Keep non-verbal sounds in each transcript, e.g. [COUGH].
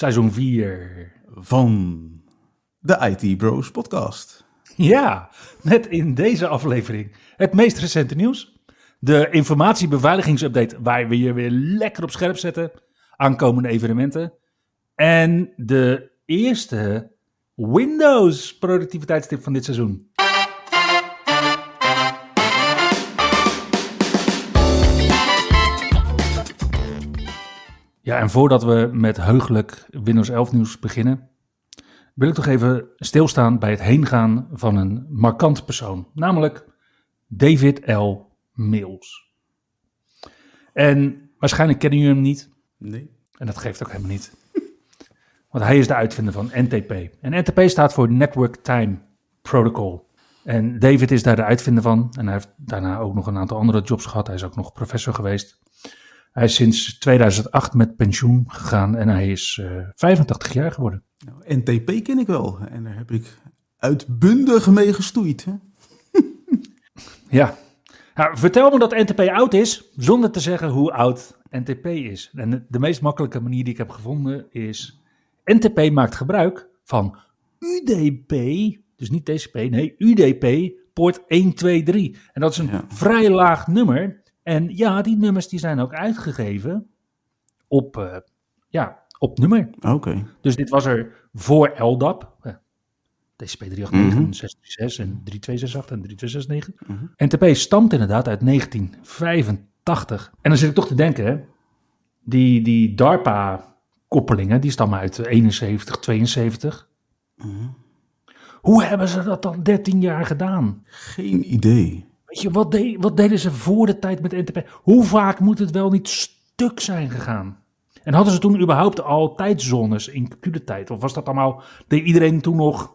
Seizoen 4. van de IT Bros podcast. Ja, net in deze aflevering het meest recente nieuws. De informatiebeveiligingsupdate waar we je weer lekker op scherp zetten. Aankomende evenementen. En de eerste Windows productiviteitstip van dit seizoen. Ja, en voordat we met heugelijk Windows 11 nieuws beginnen, wil ik toch even stilstaan bij het heengaan van een markant persoon, namelijk David L. Mills. En waarschijnlijk kennen jullie hem niet, Nee. en dat geeft ook helemaal niet. [LAUGHS] Want hij is de uitvinder van NTP. En NTP staat voor Network Time Protocol. En David is daar de uitvinder van. En hij heeft daarna ook nog een aantal andere jobs gehad. Hij is ook nog professor geweest. Hij is sinds 2008 met pensioen gegaan en hij is eh 85 jaar geworden. Nou, NTP ken ik wel en daar heb ik uitbundig mee gestoeid. Hè? [LAUGHS] Ja. Nou, vertel me dat NTP oud is, zonder te zeggen hoe oud NTP is. En de, de meest makkelijke manier die ik heb gevonden is... NTP maakt gebruik van UDP, dus niet TCP, nee, UDP, poort 123. En dat is een Ja. vrij laag nummer. En ja, die nummers die zijn ook uitgegeven op, eh, ja, op nummer. Oké. Dus dit was er voor LDAP. eh, TCP 389, Mhm. 636 en 3268 en 3269. Mhm. NTP stamt inderdaad uit 1985. En dan zit ik toch te denken, hè, die, die DARPA-koppelingen, die stammen uit 71, 72. Mhm. Hoe hebben ze dat dan 13 jaar gedaan? Geen idee. Weet je, wat, de- wat deden ze voor de tijd met NTP? Hoe vaak moet het wel niet stuk zijn gegaan? En hadden ze toen überhaupt al tijdzones in computertijd? Of was dat allemaal, deed iedereen toen nog,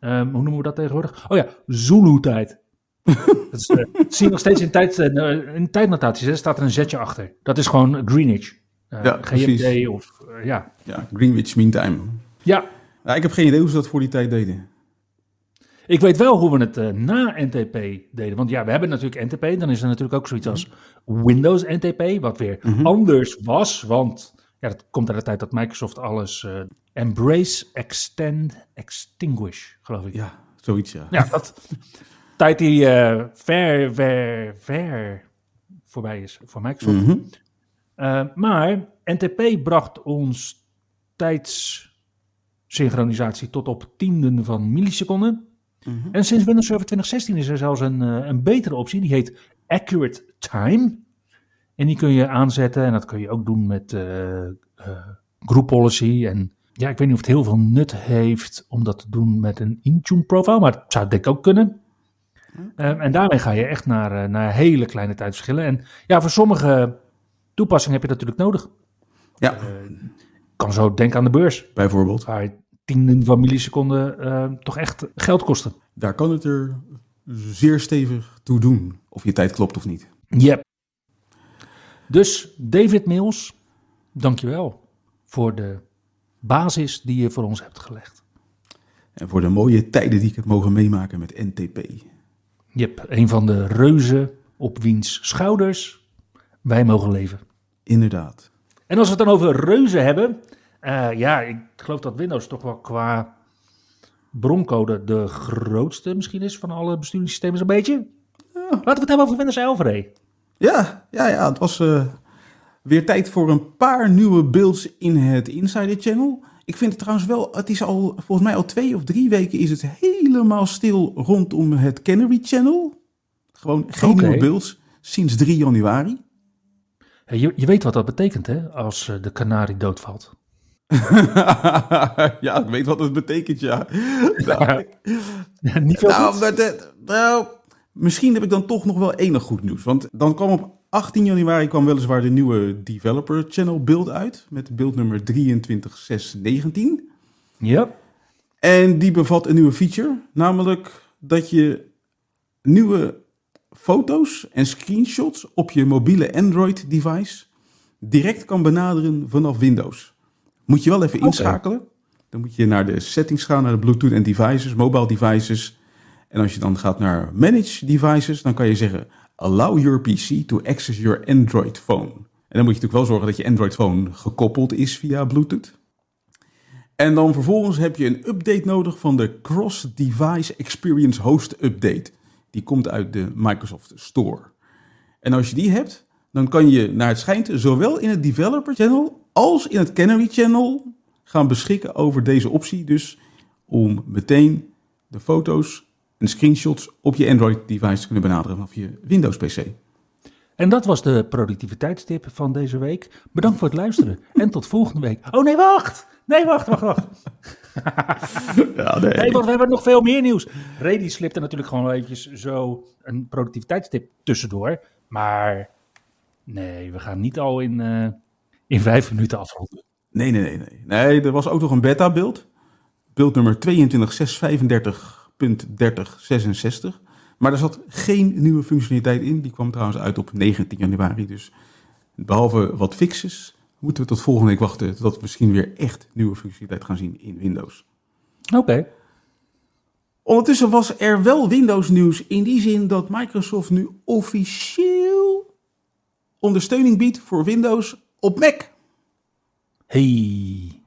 ehm, hoe noemen we dat tegenwoordig? Oh ja, Zulu-tijd. [LAUGHS] dat is, eh, dat zie je nog steeds in, tijd, eh, in tijdnotaties, hè, staat er een zetje achter. Dat is gewoon Greenwich. Eh, Ja, GMT precies. of, ja. Ja, Greenwich Mean Time. Ja, Ja, ik heb geen idee hoe ze dat voor die tijd deden. Ik weet wel hoe we het eh, na NTP deden. Want ja, we hebben natuurlijk NTP. Dan is er natuurlijk ook zoiets als Windows NTP. Wat weer anders was. Want ja, dat komt uit de tijd dat Microsoft alles eh, embrace, extend, extinguish, geloof ik. Ja, Ja, zoiets ja. dat [LAUGHS] tijd die eh, ver, ver, ver voorbij is voor Microsoft. Mhm. Uh, maar NTP bracht ons tijdssynchronisatie tot op tienden van milliseconden. Mhm. En sinds Windows Server 2016 is er zelfs een, eh, een betere optie. Die heet Accurate Time. En die kun je aanzetten. En dat kun je ook doen met eh eh, Group Policy. En ja, ik weet niet of het heel veel nut heeft om dat te doen met een Intune profile. Maar het zou denk ik ook kunnen. Eh, en daarmee ga je echt naar, naar hele kleine tijdsverschillen. En ja, voor sommige toepassingen heb je dat natuurlijk nodig. Ja, Ik kan zo denken aan de beurs. bijvoorbeeld. Waar tienden van milliseconden eh, toch echt geld kosten. Daar kan het er zeer stevig toe doen. Of je tijd klopt of niet. Yep. Dus David Mills, dankjewel voor de basis die je voor ons hebt gelegd. En voor de mooie tijden die ik heb mogen meemaken met NTP. Yep, een van de reuzen op wiens schouders wij mogen leven. Inderdaad. En als we het dan over reuzen hebben, eh, ja, ik geloof dat Windows toch wel qua broncode de grootste misschien is van alle besturingssystemen zo'n beetje. Laten we het hebben over Windows 11, Ray. Ja, ja, ja. Het was eh, weer tijd voor een paar nieuwe builds in het Insider Channel. Ik vind het trouwens wel, het is al, volgens mij al twee of drie weken is het helemaal stil rondom het Canary Channel. Gewoon geen nieuwe builds sinds 3 januari. Je, je weet wat dat betekent, hè, als eh, de kanarie doodvalt. [LAUGHS] ja, ik weet wat het betekent, ja. [LAUGHS] nou, Niet veel nou, goed. maar de- nou, misschien heb ik dan toch nog wel enig goed nieuws. Want dan kwam op 18 januari kwam weliswaar de nieuwe Developer Channel beeld uit. Met beeldnummer 23619. Ja. En die bevat een nieuwe feature. Namelijk dat je nieuwe foto's en screenshots op je mobiele Android device direct kan benaderen vanaf Windows. Moet je wel even inschakelen. Dan moet je naar de settings gaan, naar de Bluetooth en devices, mobile devices. En als je dan gaat naar Manage Devices, dan kan je zeggen: Allow your PC to access your Android phone. En dan moet je natuurlijk wel zorgen dat je Android phone gekoppeld is via Bluetooth. En dan vervolgens heb je een update nodig van de Cross Device Experience Host Update. Die komt uit de Microsoft Store. En als je die hebt, dan kan je naar het schijnt zowel in het Developer Channel als in het Canary Channel gaan beschikken over deze optie. Dus om meteen de foto's en screenshots op je Android device te kunnen benaderen vanaf je Windows PC. En dat was de productiviteitstip van deze week. Bedankt voor het luisteren en tot volgende week. Oh nee, wacht! Nee, wacht, wacht, wacht. [LAUGHS] Ja, Nee, want we hebben nog veel meer nieuws. Ray die slipt er natuurlijk gewoon eventjes zo een productiviteitstip tussendoor. Maar nee, we gaan niet al in, eh, in vijf minuten afronden. Nee, nee, nee, nee. Nee, er was ook nog een beta-beeld. Beeld nummer 22.635.3066. Maar er zat geen nieuwe functionaliteit in. Die kwam trouwens uit op 19 januari. Dus behalve wat fixes, moeten we tot volgende week wachten... tot we misschien weer echt nieuwe functionaliteit gaan zien in Windows. Oké. Ondertussen was er wel Windows nieuws in die zin dat Microsoft nu officieel ondersteuning biedt voor Windows op Mac. Hey,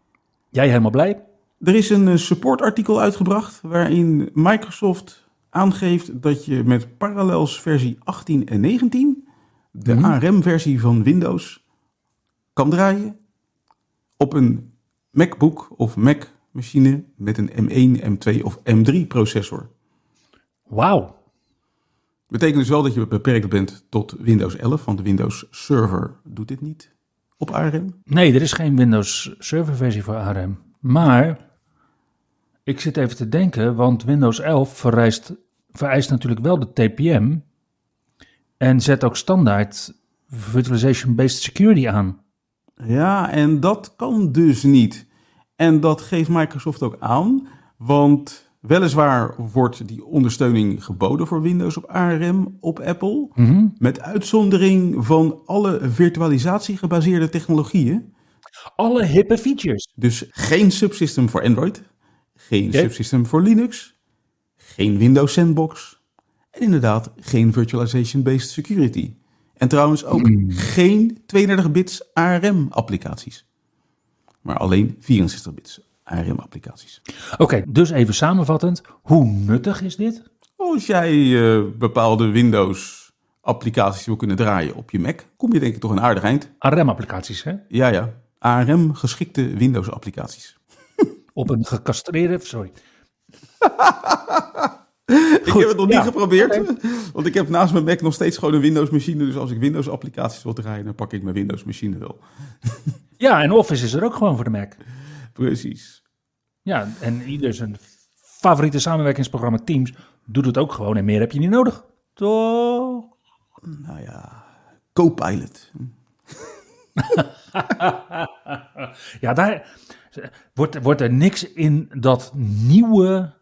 jij helemaal blij? Er is een eh, supportartikel uitgebracht waarin Microsoft aangeeft dat je met Parallels versie 18 en 19 de Mhm. ARM-versie van Windows kan draaien op een MacBook of Mac-machine met een M1, M2 of M3 processor. Wauw. Betekent dus wel dat je beperkt bent tot Windows 11, want de Windows Server doet dit niet op ARM. Nee, er is geen Windows Server versie voor ARM. Maar ik zit even te denken, want Windows 11 vereist, vereist natuurlijk wel de TPM en zet ook standaard Virtualization-Based Security aan. Ja, en dat kan dus niet. En dat geeft Microsoft ook aan, want weliswaar wordt die ondersteuning geboden voor Windows op ARM op Apple, Mhm. met uitzondering van alle virtualisatiegebaseerde technologieën. Alle hippe features. Dus geen subsystem voor Android, geen subsystem voor Linux, geen Windows Sandbox en inderdaad geen virtualization-based security. En trouwens ook geen 32-bits ARM-applicaties, maar alleen 64-bits ARM-applicaties. Oké, dus even samenvattend, hoe nuttig is dit? Als jij eh, bepaalde Windows-applicaties wil kunnen draaien op je Mac, kom je denk ik toch een aardig eind. ARM-applicaties, hè? Ja, ja. ARM-geschikte Windows-applicaties. [LAUGHS] Op een gecastreerde, sorry. [LAUGHS] ik heb het nog niet ja. geprobeerd. Want ik heb naast mijn Mac nog steeds gewoon een Windows-machine. Dus als ik Windows-applicaties wil draaien, dan pak ik mijn Windows-machine wel. [LAUGHS] Ja, en Office is er ook gewoon voor de Mac. Precies. Ja, en ieder zijn favoriete samenwerkingsprogramma Teams doet het ook gewoon en meer heb je niet nodig. Toch? Nou ja, Copilot. [LAUGHS] Ja, daar wordt, wordt er niks in dat nieuwe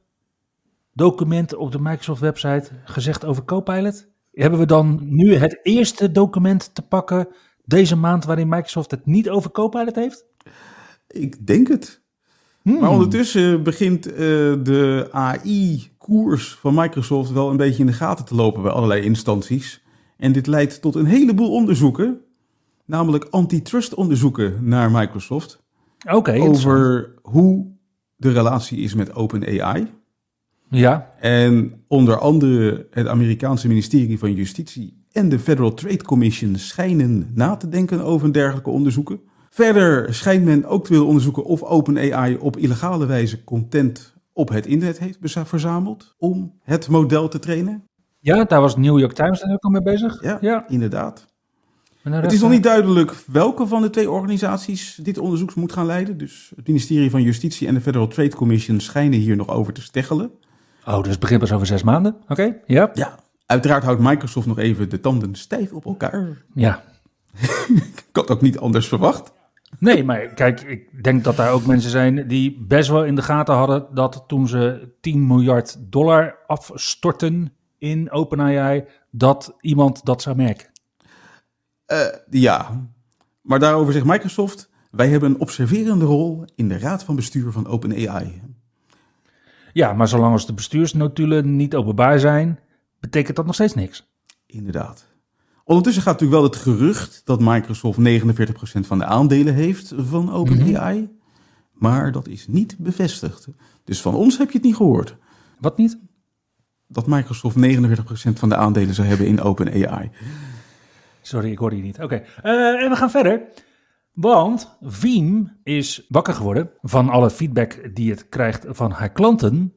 document op de Microsoft website gezegd over Copilot? Hebben we dan nu het eerste document te pakken deze maand waarin Microsoft het niet over Copilot heeft? Ik denk het. Hmm. Maar ondertussen begint eh, de AI-koers van Microsoft wel een beetje in de gaten te lopen bij allerlei instanties. En dit leidt tot een heleboel onderzoeken, namelijk antitrust onderzoeken naar Microsoft. Oké, over hoe de relatie is met OpenAI. Ja, En onder andere het Amerikaanse ministerie van Justitie en de Federal Trade Commission schijnen na te denken over dergelijke onderzoeken. Verder schijnt men ook te willen onderzoeken of OpenAI op illegale wijze content op het internet heeft verzameld om het model te trainen. ja, daar was New York Times ook al mee bezig. Ja, ja. inderdaad. Het is nog eh, niet duidelijk welke van de twee organisaties dit onderzoek moet gaan leiden. Dus het ministerie van Justitie en de Federal Trade Commission schijnen hier nog over te steggelen. Oh, dus het begint pas over zes maanden? Oké, ja. Ja, Uiteraard houdt Microsoft nog even de tanden stijf op elkaar. Ja. [LAUGHS] Ik had ook niet anders verwacht. Nee, maar kijk, ik denk dat daar ook mensen zijn die best wel in de gaten hadden dat toen ze 10 miljard dollar afstorten in OpenAI, dat iemand dat zou merken. Uh, ja, maar daarover zegt Microsoft: wij hebben een observerende rol in de raad van bestuur van OpenAI. Ja, maar zolang als de bestuursnotulen niet openbaar zijn, betekent dat nog steeds niks. Inderdaad. Ondertussen gaat natuurlijk wel het gerucht dat Microsoft 49% van de aandelen heeft van OpenAI. Mm Maar dat is niet bevestigd. Dus van ons heb je het niet gehoord. Wat niet? Dat Microsoft 49% van de aandelen zou hebben in OpenAI. Sorry, ik hoorde je niet. Oké, eh, en we gaan verder. Want Veeam is wakker geworden van alle feedback die het krijgt van haar klanten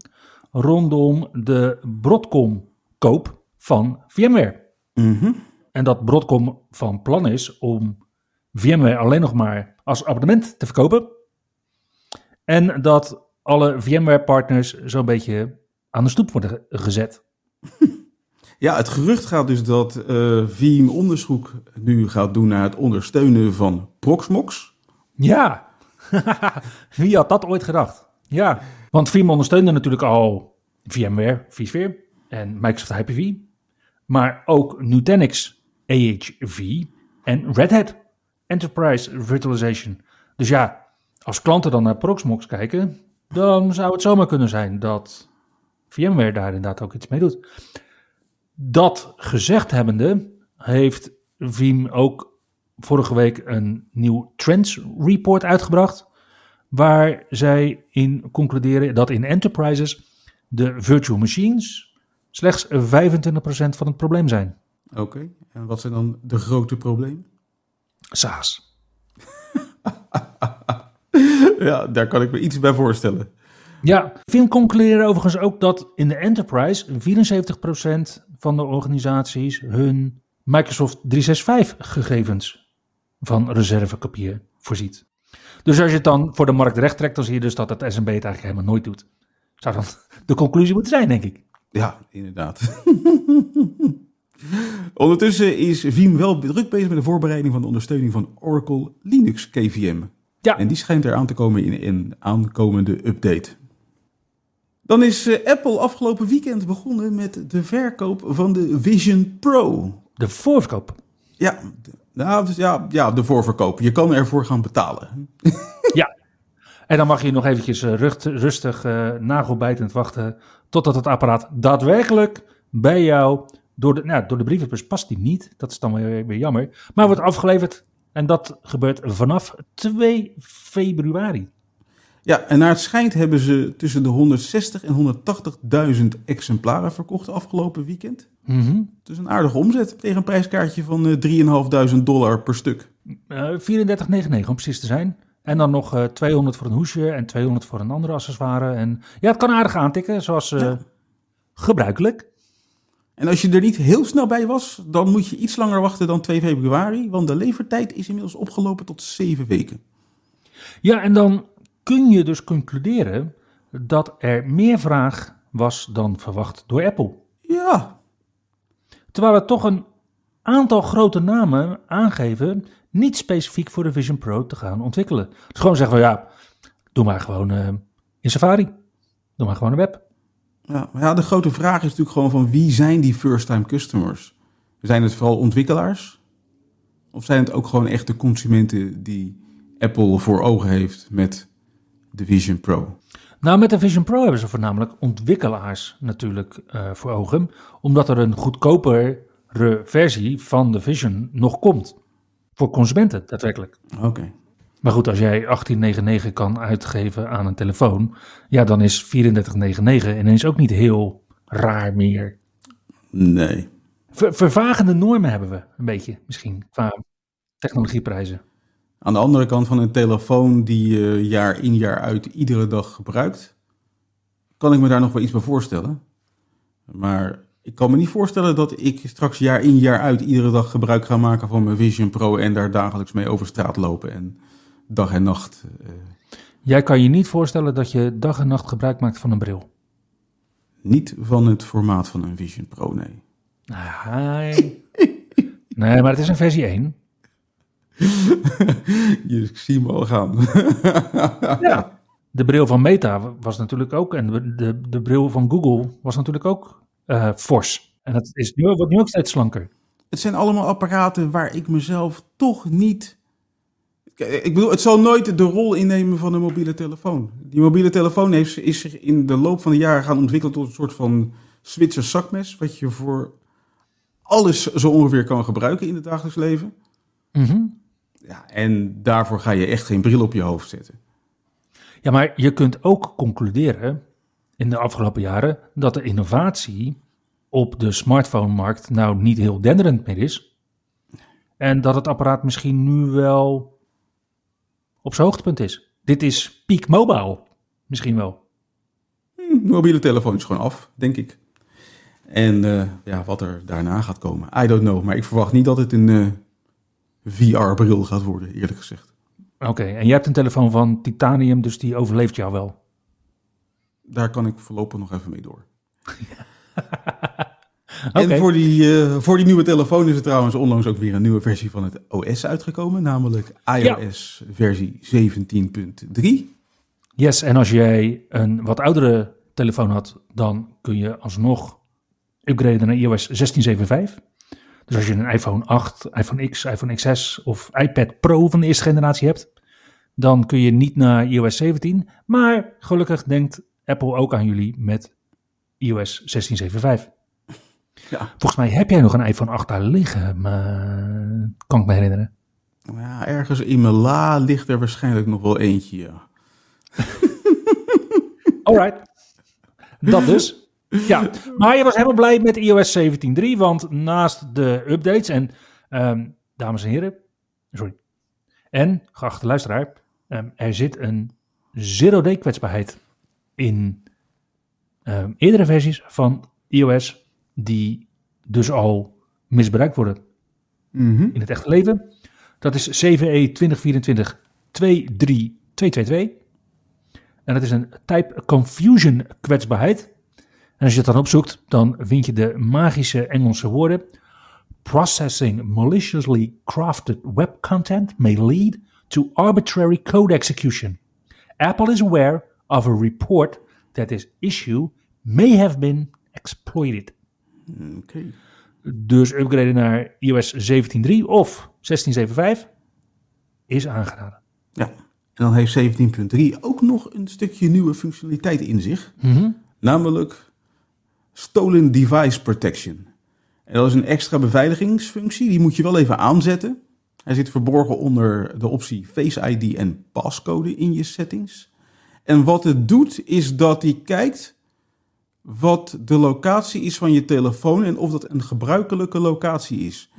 rondom de Broadcom-koop van VMware. Mhm. En dat Broadcom van plan is om VMware alleen nog maar als abonnement te verkopen. En dat alle VMware-partners zo'n beetje aan de stoep worden gezet. [LAUGHS] Ja, het gerucht gaat dus dat uh, Veeam onderzoek nu gaat doen naar het ondersteunen van Proxmox. Ja, [LAUGHS] wie had dat ooit gedacht? Ja, want Veeam ondersteunde natuurlijk al VMware, vSphere en Microsoft Hyper-V. Maar ook Nutanix AHV en Red Hat Enterprise Virtualization. Dus ja, als klanten dan naar Proxmox kijken, dan zou het zomaar kunnen zijn dat VMware daar inderdaad ook iets mee doet. Dat gezegd hebbende, heeft Veeam ook vorige week een nieuw Trends Report uitgebracht. Waar zij in concluderen dat in enterprises de virtual machines slechts 25% van het probleem zijn. Oké, en wat zijn dan de grote problemen? SaaS. [LAUGHS] ja, daar kan ik me iets bij voorstellen. Ja, Vim concludeerde overigens ook dat in de enterprise 74% van de organisaties hun Microsoft 365 gegevens van reservekopieën voorziet. Dus als je het dan voor de markt recht trekt, dan zie je dus dat het SMB het eigenlijk helemaal nooit doet. Zou dan de conclusie moeten zijn, denk ik. Ja, inderdaad. [LAUGHS] Ondertussen is Veeam wel druk bezig met de voorbereiding van de ondersteuning van Oracle Linux KVM. Ja. En die schijnt er aan te komen in een aankomende update. Dan is eh, Apple afgelopen weekend begonnen met de verkoop van de Vision Pro. De voorverkoop? Ja, nou, dus ja, ja, de voorverkoop. Je kan ervoor gaan betalen. [LAUGHS] ja, en dan mag je nog eventjes uh, rustig, uh, nagelbijtend wachten totdat het apparaat daadwerkelijk bij jou door de, nou, door de brievenbus past die niet. Dat is dan weer, weer jammer. Maar wordt afgeleverd en dat gebeurt vanaf 2 februari. Ja, en naar het schijnt hebben ze tussen de 160 en 180.000 exemplaren verkocht afgelopen weekend. Mm -hmm. Dus een aardige omzet tegen een prijskaartje van uh, 3.500 dollar per stuk. Uh, 34,99 om precies te zijn. En dan nog uh, 200 voor een hoesje en 200 voor een andere accessoire. En ja, het kan aardig aantikken, zoals ja. gebruikelijk. En als je er niet heel snel bij was, dan moet je iets langer wachten dan 2 februari, want de levertijd is inmiddels opgelopen tot 7 weken. Ja, en dan kun je dus concluderen dat er meer vraag was dan verwacht door Apple. Ja. Terwijl we toch een aantal grote namen aangeven niet specifiek voor de Vision Pro te gaan ontwikkelen. Dus gewoon zeggen we ja, doe maar gewoon uh, in Safari. Doe maar gewoon een web. Ja, ja, de grote vraag is natuurlijk gewoon van wie zijn die first-time customers? Zijn het vooral ontwikkelaars? Of zijn het ook gewoon echte consumenten die Apple voor ogen heeft met de Vision Pro? Nou, met de Vision Pro hebben ze voornamelijk ontwikkelaars natuurlijk uh, voor ogen, omdat er een goedkopere versie van de Vision nog komt. Voor consumenten, daadwerkelijk. Oké. Okay. Maar goed, als jij 18,99 kan uitgeven aan een telefoon, ja, dan is 34,99 ineens ook niet heel raar meer. Nee. Ver, vervagende normen hebben we een beetje, misschien, qua technologieprijzen. Aan de andere kant van een telefoon die je jaar in jaar uit iedere dag gebruikt, kan ik me daar nog wel iets bij voorstellen. Maar ik kan me niet voorstellen dat ik straks jaar in jaar uit iedere dag gebruik ga maken van mijn Vision Pro en daar dagelijks mee over straat lopen en dag en nacht. Uh... Jij kan je niet voorstellen dat je dag en nacht gebruik maakt van een bril? Niet van het formaat van een Vision Pro, nee. Nee. nee, maar het is een versie 1. [LAUGHS] Je ziet me al gaan. [LAUGHS] Ja. De bril van Meta was natuurlijk ook, en de, de, de bril van Google was natuurlijk ook eh, fors. En dat is nu, wordt nu ook steeds slanker. Het zijn allemaal apparaten waar ik mezelf toch niet. Ik bedoel, het zal nooit de rol innemen van een mobiele telefoon. Die mobiele telefoon heeft, is zich in de loop van de jaren gaan ontwikkelen tot een soort van Zwitser zakmes. Wat je voor alles zo ongeveer kan gebruiken in het dagelijks leven. Mhm. Ja, en daarvoor ga je echt geen bril op je hoofd zetten. Ja, maar je kunt ook concluderen in de afgelopen jaren dat de innovatie op de smartphone-markt nou niet heel denderend meer is. En dat het apparaat misschien nu wel op zijn hoogtepunt is. Dit is peak mobile, misschien wel. Hm, mobiele telefoon is gewoon af, denk ik. En eh, ja, wat er daarna gaat komen, I don't know. Maar ik verwacht niet dat het een eh, VR-bril gaat worden, eerlijk gezegd. Oké, en jij hebt een telefoon van titanium, dus die overleeft jou wel. Daar kan ik voorlopig nog even mee door. [LAUGHS] En voor die, eh, voor die nieuwe telefoon is er trouwens onlangs ook weer een nieuwe versie van het OS uitgekomen, namelijk iOS versie 17.3. Yes, en als jij een wat oudere telefoon had, dan kun je alsnog upgraden naar iOS 16.7.5. Dus als je een iPhone 8, iPhone X, iPhone XS of iPad Pro van de eerste generatie hebt, dan kun je niet naar iOS 17. Maar gelukkig denkt Apple ook aan jullie met iOS 16.7.5. Ja. Volgens mij heb jij nog een iPhone 8 daar liggen, maar kan ik me herinneren. ja, ergens in mijn la ligt er waarschijnlijk nog wel eentje. Ja. [LAUGHS] Alright. Dat dus. Ja, maar je was helemaal blij met iOS 17.3, want naast de updates en, ehm, dames en heren, sorry, en, geachte luisteraar, ehm, er zit een zero-day kwetsbaarheid in ehm, eerdere versies van iOS, die dus al misbruikt worden Mhm. in het echte leven. Dat is CVE 2024 23222. En dat is een type confusion kwetsbaarheid. En als je het dan opzoekt, dan vind je de magische Engelse woorden. Processing maliciously crafted web content may lead to arbitrary code execution. Apple is aware of a report that this issue may have been exploited. Oké. Dus upgraden naar iOS 17.3 of 16.7.5 is aangeraden. Ja. En dan heeft 17.3 ook nog een stukje nieuwe functionaliteit in zich. Namelijk Stolen Device Protection. En dat is een extra beveiligingsfunctie. Die moet je wel even aanzetten. Hij zit verborgen onder de optie Face ID en pascode in je settings. En wat het doet, is dat hij kijkt wat de locatie is van je telefoon en of dat een gebruikelijke locatie is.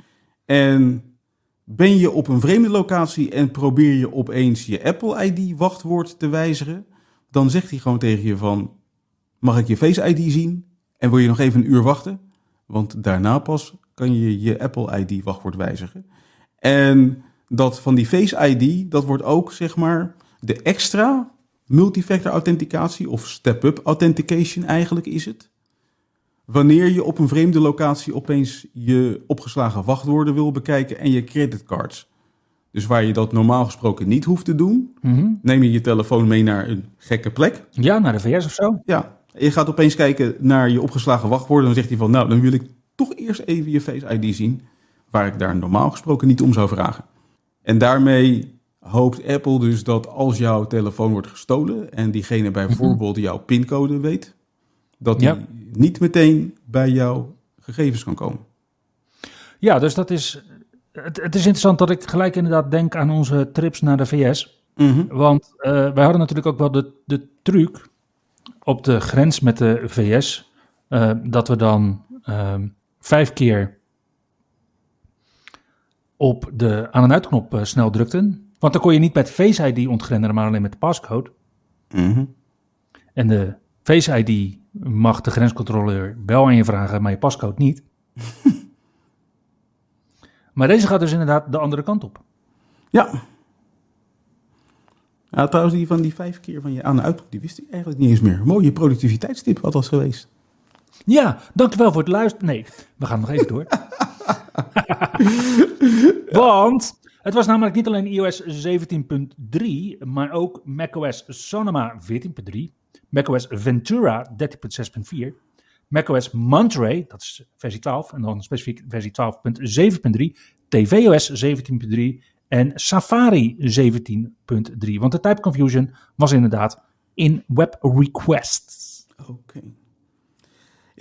En ben je op een vreemde locatie en probeer je opeens je Apple ID wachtwoord te wijzigen, dan zegt hij gewoon tegen je van, mag ik je Face ID zien? En wil je nog even een uur wachten? Want daarna pas kan je je Apple ID wachtwoord wijzigen. En dat van die Face ID, dat wordt ook zeg maar de extra multifactor authenticatie of step-up authentication eigenlijk is het. Wanneer je op een vreemde locatie opeens je opgeslagen wachtwoorden wil bekijken en je creditcards. Dus waar je dat normaal gesproken niet hoeft te doen, neem je je telefoon mee naar een gekke plek. Ja, naar de VS of zo. Ja, je gaat opeens kijken naar je opgeslagen wachtwoorden. Dan zegt hij van, nou, dan wil ik toch eerst even je Face ID zien. Waar ik daar normaal gesproken niet om zou vragen. En daarmee hoopt Apple dus dat als jouw telefoon wordt gestolen... en diegene bijvoorbeeld jouw pincode weet... dat die Ja. niet meteen bij jouw gegevens kan komen. Ja, dus dat is. Het, het is interessant dat ik gelijk inderdaad denk aan onze trips naar de VS. Want eh, wij hadden natuurlijk ook wel de, de truc op de grens met de VS. eh, dat we dan ehm, vijf keer op de aan- en uitknop eh, snel drukten. Want dan kon je niet met Face ID ontgrendelen, maar alleen met de pascode. Mhm. En de Face ID mag de grenscontroleur wel aan je vragen, maar je pascode niet. [LAUGHS] maar deze gaat dus inderdaad de andere kant op. Ja. Ja, trouwens, die van die vijf keer van je aan- en uit, die wist ik eigenlijk niet eens meer. Mooie productiviteitstip had dat geweest. Ja, dankjewel voor het luisteren. Nee, we gaan nog even door. [LAUGHS] [LAUGHS] Want het was namelijk niet alleen iOS 17.3, maar ook macOS Sonoma 14.3, macOS Ventura 13.6.4, macOS Monterey, dat is versie 12, en dan specifiek versie 12.7.3, tvOS 17.3 en Safari 17.3. Want de type confusion was inderdaad in web requests. Oké.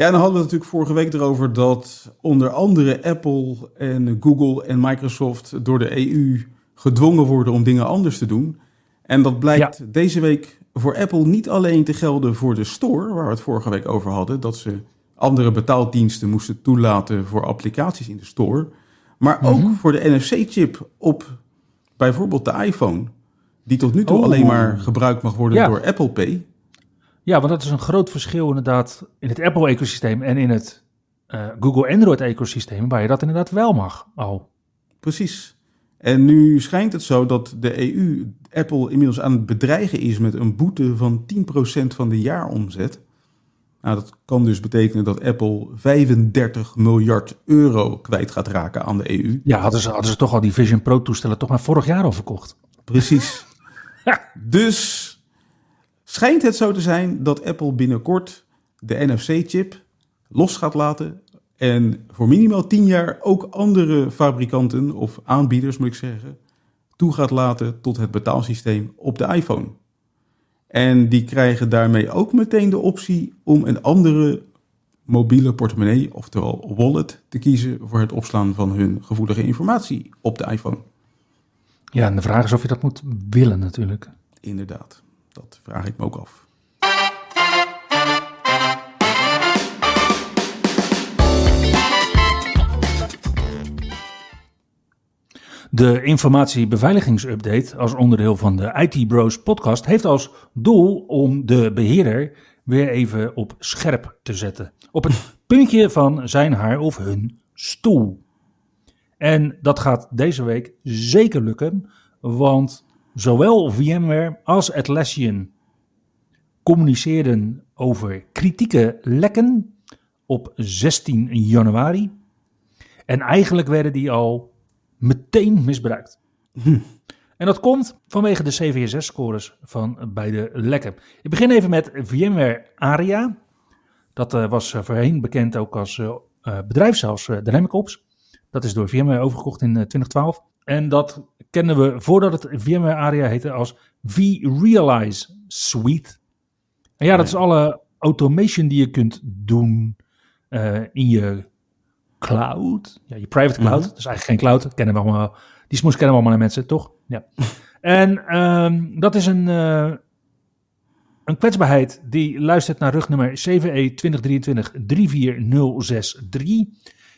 Ja, en dan hadden we het natuurlijk vorige week erover dat onder andere Apple en Google en Microsoft door de EU gedwongen worden om dingen anders te doen. En dat blijkt deze week voor Apple niet alleen te gelden voor de store, waar we het vorige week over hadden, dat ze andere betaaldiensten moesten toelaten voor applicaties in de store, maar ook Mhm. voor de NFC-chip op bijvoorbeeld de iPhone, die tot nu toe Oh. alleen maar gebruikt mag worden Ja. door Apple Pay. Ja, want dat is een groot verschil inderdaad in het Apple-ecosysteem en in het eh, Google Android-ecosysteem, waar je dat inderdaad wel mag al. Precies. En nu schijnt het zo dat de EU Apple inmiddels aan het bedreigen is met een boete van 10% van de jaaromzet. Nou, dat kan dus betekenen dat Apple 35 miljard euro kwijt gaat raken aan de EU. Ja, hadden ze, hadden ze toch al die Vision Pro-toestellen toch maar vorig jaar al verkocht. Precies. Ja. [LAUGHS] Dus schijnt het zo te zijn dat Apple binnenkort de NFC-chip los gaat laten. En voor minimaal 10 jaar ook andere fabrikanten of aanbieders, moet ik zeggen, toe gaat laten tot het betaalsysteem op de iPhone. En die krijgen daarmee ook meteen de optie om een andere mobiele portemonnee, oftewel wallet, te kiezen voor het opslaan van hun gevoelige informatie op de iPhone. Ja, en de vraag is of je dat moet willen natuurlijk. Inderdaad, dat vraag ik me ook af. De informatiebeveiligingsupdate als onderdeel van de IT Bros podcast heeft als doel om de beheerder weer even op scherp te zetten. Op het [LAUGHS] puntje van zijn haar of hun stoel. En dat gaat deze week zeker lukken, want zowel VMware als Atlassian communiceerden over kritieke lekken op 16 januari. En eigenlijk werden die al meteen misbruikt. En dat komt vanwege de CVSS-scores van beide lekken. Ik begin even met VMware Aria. Dat eh, was eh, voorheen bekend ook als eh, bedrijf, zelfs eh, Dynamic Ops. Dat is door VMware overgekocht in eh, 2012. En dat kennen we voordat het VMware Aria heette als vRealize Suite. En ja, dat is alle automation die je kunt doen eh, in je cloud. Ja, je private cloud. Dat is eigenlijk geen cloud. Dat kennen we allemaal. Die smoes kennen we allemaal aan mensen, toch? Ja. [LAUGHS] en ehm, dat is een, eh, een kwetsbaarheid die luistert naar rugnummer CVE 2023-34063.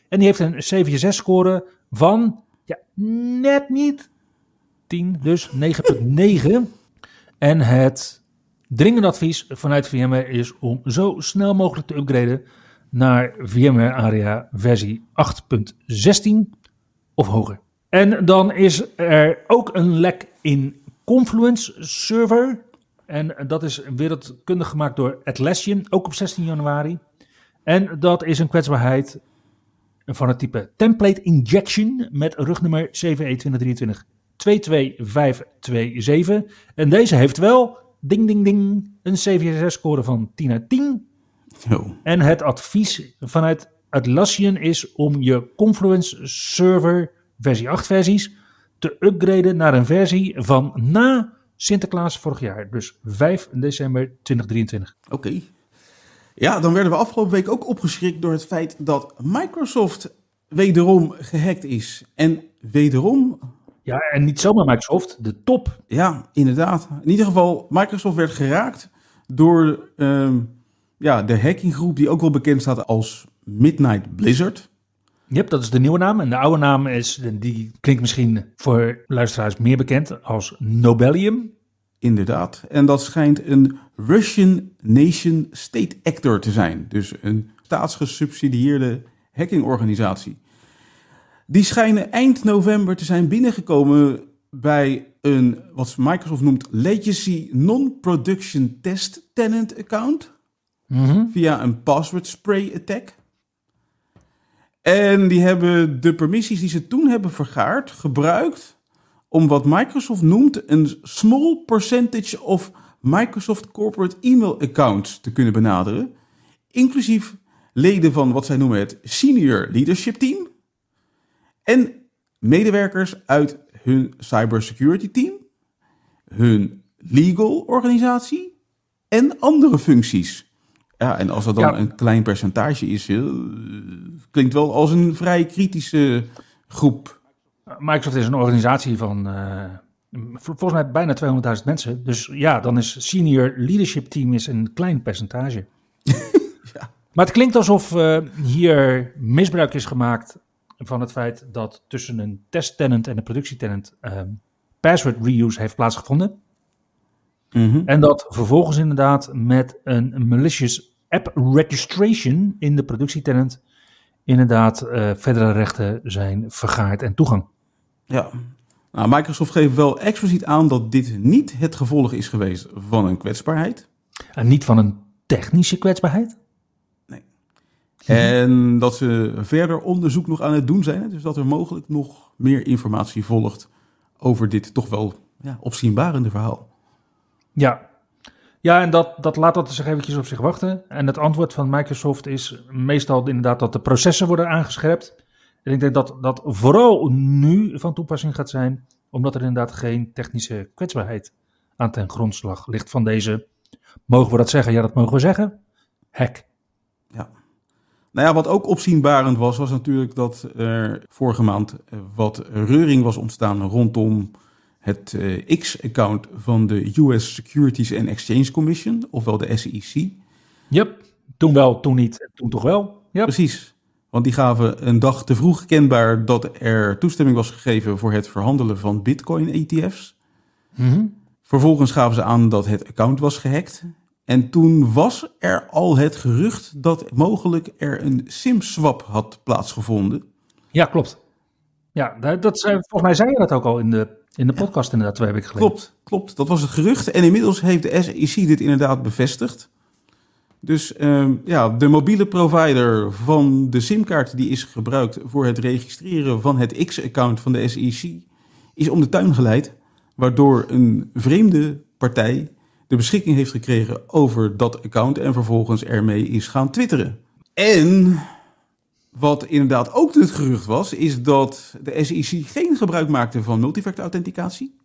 En die heeft een CVSS-score van ja, net niet 10, dus 9,9. [LAUGHS] en het dringende advies vanuit VMware is om zo snel mogelijk te upgraden naar VMware Area versie 8.16 of hoger. En dan is er ook een lek in Confluence Server. En dat is wereldkundig gemaakt door Atlassian, ook op 16 januari. En dat is een kwetsbaarheid van het type Template Injection met rugnummer CVE 2023 22527. En deze heeft wel, ding ding ding, een CVSS-score van 10 uit 10. Zo. En het advies vanuit Atlassian is om je Confluence Server versie 8 versies te upgraden naar een versie van na Sinterklaas vorig jaar. Dus 5 december 2023. Oké. Ja, dan werden we afgelopen week ook opgeschrikt door het feit dat Microsoft wederom gehackt is. En wederom, Ja, en niet zomaar Microsoft, de top. ja, inderdaad. In ieder geval, Microsoft werd geraakt door ehm, ja, de hackinggroep die ook wel bekend staat als Midnight Blizzard. Yep, dat is de nieuwe naam. En de oude naam is, die klinkt misschien voor luisteraars meer bekend als Nobelium. Inderdaad. En dat schijnt een Russian Nation State Actor te zijn. Dus een staatsgesubsidieerde hackingorganisatie. Die schijnen eind november te zijn binnengekomen bij een, wat Microsoft noemt, Legacy Non-Production Test Tenant Account. Mhm. via een password spray attack. En die hebben de permissies die ze toen hebben vergaard gebruikt om wat Microsoft noemt een small percentage of Microsoft corporate email accounts te kunnen benaderen, inclusief leden van wat zij noemen het senior leadership team en medewerkers uit hun cybersecurity team, hun legal organisatie en andere functies. Ja, en als dat dan Ja. een klein percentage is, eh, klinkt wel als een vrij kritische groep. Microsoft is een organisatie van eh, vol- volgens mij bijna 200.000 mensen. Dus ja, dan is senior leadership team is een klein percentage. [LAUGHS] Ja. Maar het klinkt alsof eh, hier misbruik is gemaakt van het feit dat tussen een testtenant en een productietenant eh, password reuse heeft plaatsgevonden. En dat vervolgens inderdaad met een malicious app registration in de productietenant inderdaad eh, verdere rechten zijn vergaard en toegang. Ja. Nou, Microsoft geeft wel expliciet aan dat dit niet het gevolg is geweest van een kwetsbaarheid. En niet van een technische kwetsbaarheid. En dat ze verder onderzoek nog aan het doen zijn. Dus dat er mogelijk nog meer informatie volgt over dit toch wel ja, opzienbarende verhaal. Ja, ja en dat, dat laat dat zich eventjes op zich wachten. En het antwoord van Microsoft is meestal inderdaad dat de processen worden aangescherpt. En ik denk dat dat vooral nu van toepassing gaat zijn, omdat er inderdaad geen technische kwetsbaarheid aan ten grondslag ligt van deze, mogen we dat zeggen? Ja, dat mogen we zeggen. Hack. Ja. Nou ja, wat ook opzienbarend was, was natuurlijk dat er vorige maand eh, wat reuring was ontstaan rondom het eh, X-account van de US Securities and Exchange Commission, ofwel de SEC. Yep. Toen wel, toen niet, en toen toch wel. Yep. Precies. Want die gaven een dag te vroeg kenbaar dat er toestemming was gegeven voor het verhandelen van Bitcoin-ETF's. Mhm. Vervolgens gaven ze aan dat het account was gehackt. En toen was er al het gerucht dat mogelijk er een SIM-swap had plaatsgevonden. Ja, klopt. Ja, dat, zei- volgens mij zei je dat ook al in de, in de podcast inderdaad twee weken geleden. Klopt, klopt. Dat was het gerucht. En inmiddels heeft de SEC dit inderdaad bevestigd. Dus ehm, ja, de mobiele provider van de simkaart die is gebruikt voor het registreren van het X-account van de SEC is om de tuin geleid, waardoor een vreemde partij de beschikking heeft gekregen over dat account en vervolgens ermee is gaan twitteren. En wat inderdaad ook het gerucht was, is dat de SEC geen gebruik maakte van multifactor authenticatie.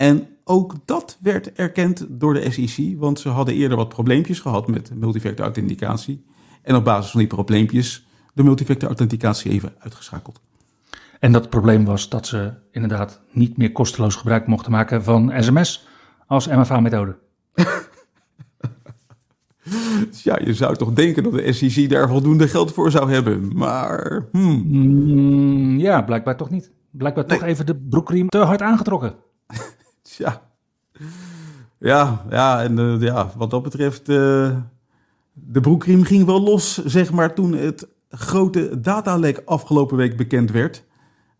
En ook dat werd erkend door de SEC, want ze hadden eerder wat probleempjes gehad met multifactor authenticatie. En op basis van die probleempjes de multifactor authenticatie even uitgeschakeld. En dat probleem was dat ze inderdaad niet meer kosteloos gebruik mochten maken van sms als MFA-methode. [LAUGHS] Ja, je zou toch denken dat de SEC daar voldoende geld voor zou hebben. Maar hmm, Mm, ja, blijkbaar toch niet. Blijkbaar toch even de broekriem te hard aangetrokken. Tja. Ja, ja, en eh, ja, wat dat betreft, eh, de broekriem ging wel los, zeg maar, toen het grote datalek afgelopen week bekend werd.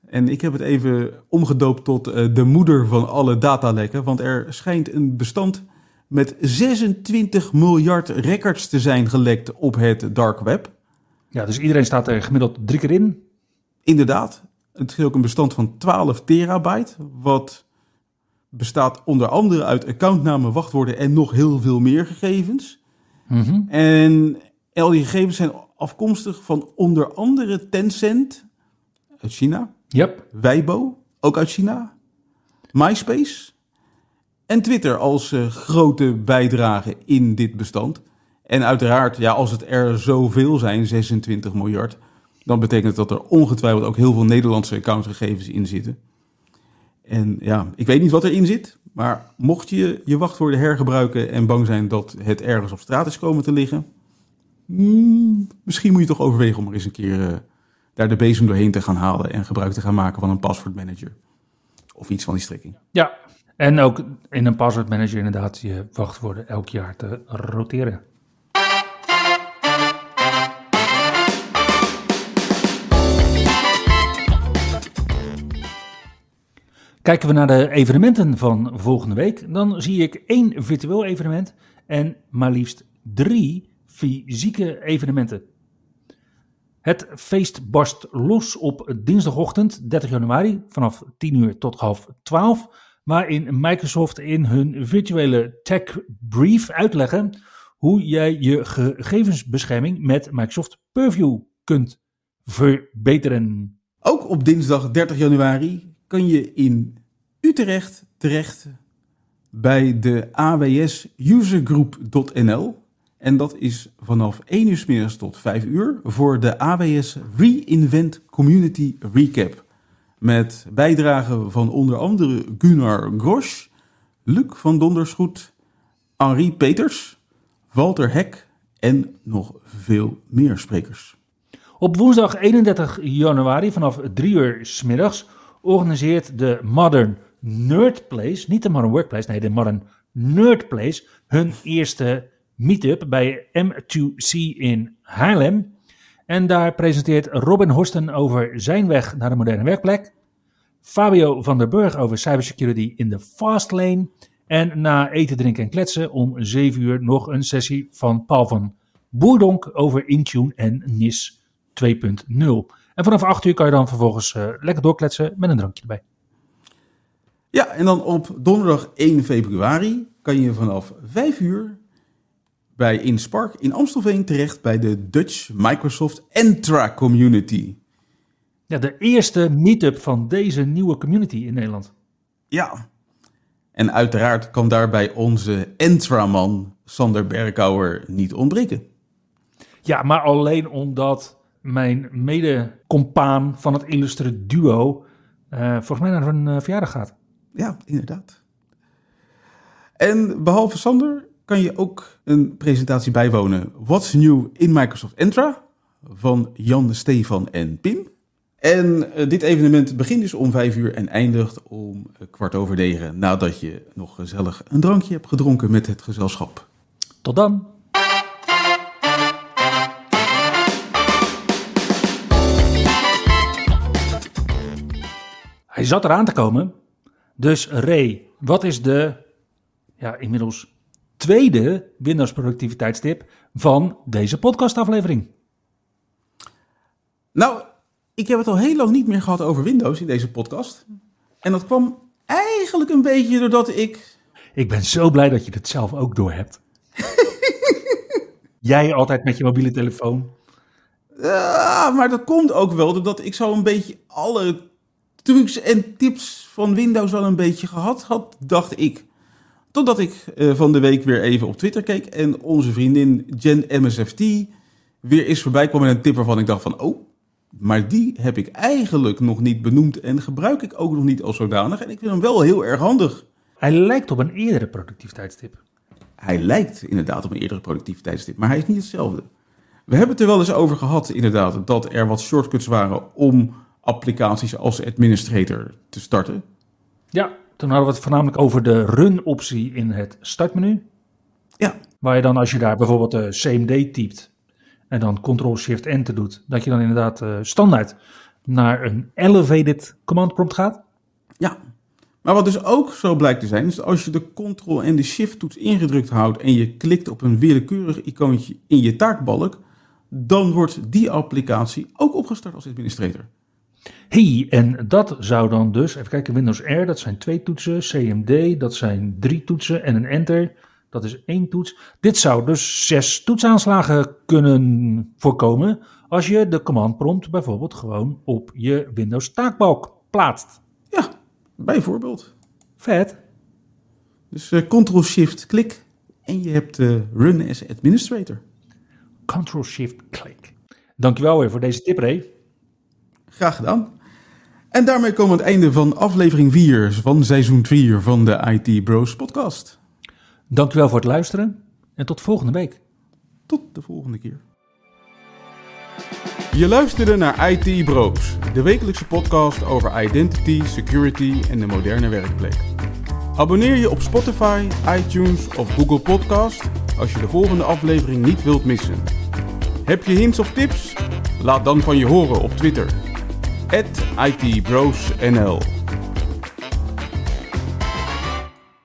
En ik heb het even omgedoopt tot eh, de moeder van alle datalekken, want er schijnt een bestand met 26 miljard records te zijn gelekt op het dark web. Ja, dus iedereen staat er gemiddeld drie keer in. Inderdaad, het is ook een bestand van 12 terabyte, wat bestaat onder andere uit accountnamen, wachtwoorden en nog heel veel meer gegevens. Mhm. En al die gegevens zijn afkomstig van onder andere Tencent uit China, Yep. Weibo, ook uit China, MySpace en Twitter als eh, grote bijdrage in dit bestand. En uiteraard, ja, als het er zoveel zijn, 26 miljard, dan betekent dat er ongetwijfeld ook heel veel Nederlandse accountgegevens in zitten. En ja, ik weet niet wat erin zit, maar mocht je je wachtwoorden hergebruiken en bang zijn dat het ergens op straat is komen te liggen, hmm, misschien moet je toch overwegen om er eens een keer eh, daar de bezem doorheen te gaan halen en gebruik te gaan maken van een password manager. Of iets van die strekking. Ja, en ook in een password manager inderdaad je wachtwoorden elk jaar te roteren. Kijken we naar de evenementen van volgende week, dan zie ik één virtueel evenement en maar liefst drie fysieke evenementen. Het feest barst los op dinsdagochtend 30 januari vanaf 10 uur tot half 12, waarin Microsoft in hun virtuele Tech Brief uitleggen hoe jij je gegevensbescherming met Microsoft Purview kunt verbeteren. Ook op dinsdag 30 januari kan je in Utrecht terecht bij de AWS usergroup.nl. En dat is vanaf 1 uur s middags tot 5 uur voor de AWS Reinvent Community Recap. Met bijdragen van onder andere Gunnar Grosch, Luc van Dondersgoed, Henri Peters, Walter Hek en nog veel meer sprekers. Op woensdag 31 januari vanaf 3 uur s middags organiseert de Modern Nerd Place, niet de Modern Workplace, nee, de Modern Nerd Place, hun eerste meetup bij M2C in Haarlem. En daar presenteert Robin Horsten over zijn weg naar de moderne werkplek. Fabio van der Burg over cybersecurity in de fast lane. En na eten, drinken en kletsen om 7 uur nog een sessie van Paul van Boerdonk over Intune en NIS 2.0. En vanaf 8 uur kan je dan vervolgens uh, lekker doorkletsen met een drankje erbij. Ja, en dan op donderdag 1 februari kan je vanaf 5 uur bij InSpark in Amstelveen terecht bij de Dutch Microsoft Entra Community. Ja, de eerste meetup van deze nieuwe community in Nederland. Ja, en uiteraard kan daarbij onze Entra-man Sander Berkouwer niet ontbreken. Ja, maar alleen omdat mijn mede-compaan van het illustre duo uh, volgens mij naar een uh, verjaardag gaat. Ja, inderdaad. En behalve Sander kan je ook een presentatie bijwonen. What's New in Microsoft Entra van Jan, Stefan en Pim. En uh, dit evenement begint dus om vijf uur en eindigt om kwart over negen. Nadat je nog gezellig een drankje hebt gedronken met het gezelschap. Tot dan. Hij zat eraan te komen. Dus Ray, wat is de ja, inmiddels tweede Windows productiviteitstip van deze podcastaflevering? Nou, ik heb het al heel lang niet meer gehad over Windows in deze podcast. En dat kwam eigenlijk een beetje doordat ik. Ik ben zo blij dat je het zelf ook door hebt. [LAUGHS] Jij altijd met je mobiele telefoon. Ja, maar dat komt ook wel doordat ik zo een beetje alle trucs en tips van Windows wel een beetje gehad had, dacht ik. Totdat ik uh, van de week weer even op Twitter keek en onze vriendin Jen MSFT weer eens voorbij kwam met een tip waarvan ik dacht van, oh, maar die heb ik eigenlijk nog niet benoemd en gebruik ik ook nog niet als zodanig. En ik vind hem wel heel erg handig. Hij lijkt op een eerdere productiviteitstip. Hij lijkt inderdaad op een eerdere productiviteitstip, maar hij is niet hetzelfde. We hebben het er wel eens over gehad, inderdaad, dat er wat shortcuts waren om applicaties als administrator te starten. Ja, toen hadden we het voornamelijk over de run-optie in het startmenu. Ja. Waar je dan, als je daar bijvoorbeeld de CMD typt en dan Ctrl-Shift-Enter doet, dat je dan inderdaad uh, standaard naar een elevated command prompt gaat. Ja, maar wat dus ook zo blijkt te zijn, is als je de Ctrl en de Shift toets ingedrukt houdt en je klikt op een willekeurig icoontje in je taakbalk, dan wordt die applicatie ook opgestart als administrator. Hey, en dat zou dan dus, even kijken, Windows R, dat zijn twee toetsen, CMD, dat zijn drie toetsen en een Enter, dat is één toets. Dit zou dus zes toetsaanslagen kunnen voorkomen als je de command prompt bijvoorbeeld gewoon op je Windows taakbalk plaatst. Ja, bijvoorbeeld. Vet. Dus uh, Ctrl-Shift-klik en je hebt uh, Run as Administrator. Ctrl-Shift-klik. Dankjewel weer voor deze tip, Ray. Graag gedaan. En daarmee komen we aan het einde van aflevering 4 van seizoen 4 van de IT Bros podcast. Dankjewel voor het luisteren en tot volgende week. Tot de volgende keer. Je luisterde naar IT Bros, de wekelijkse podcast over identity, security en de moderne werkplek. Abonneer je op Spotify, iTunes of Google Podcast als je de volgende aflevering niet wilt missen. Heb je hints of tips? Laat dan van je horen op Twitter. ITBrosNL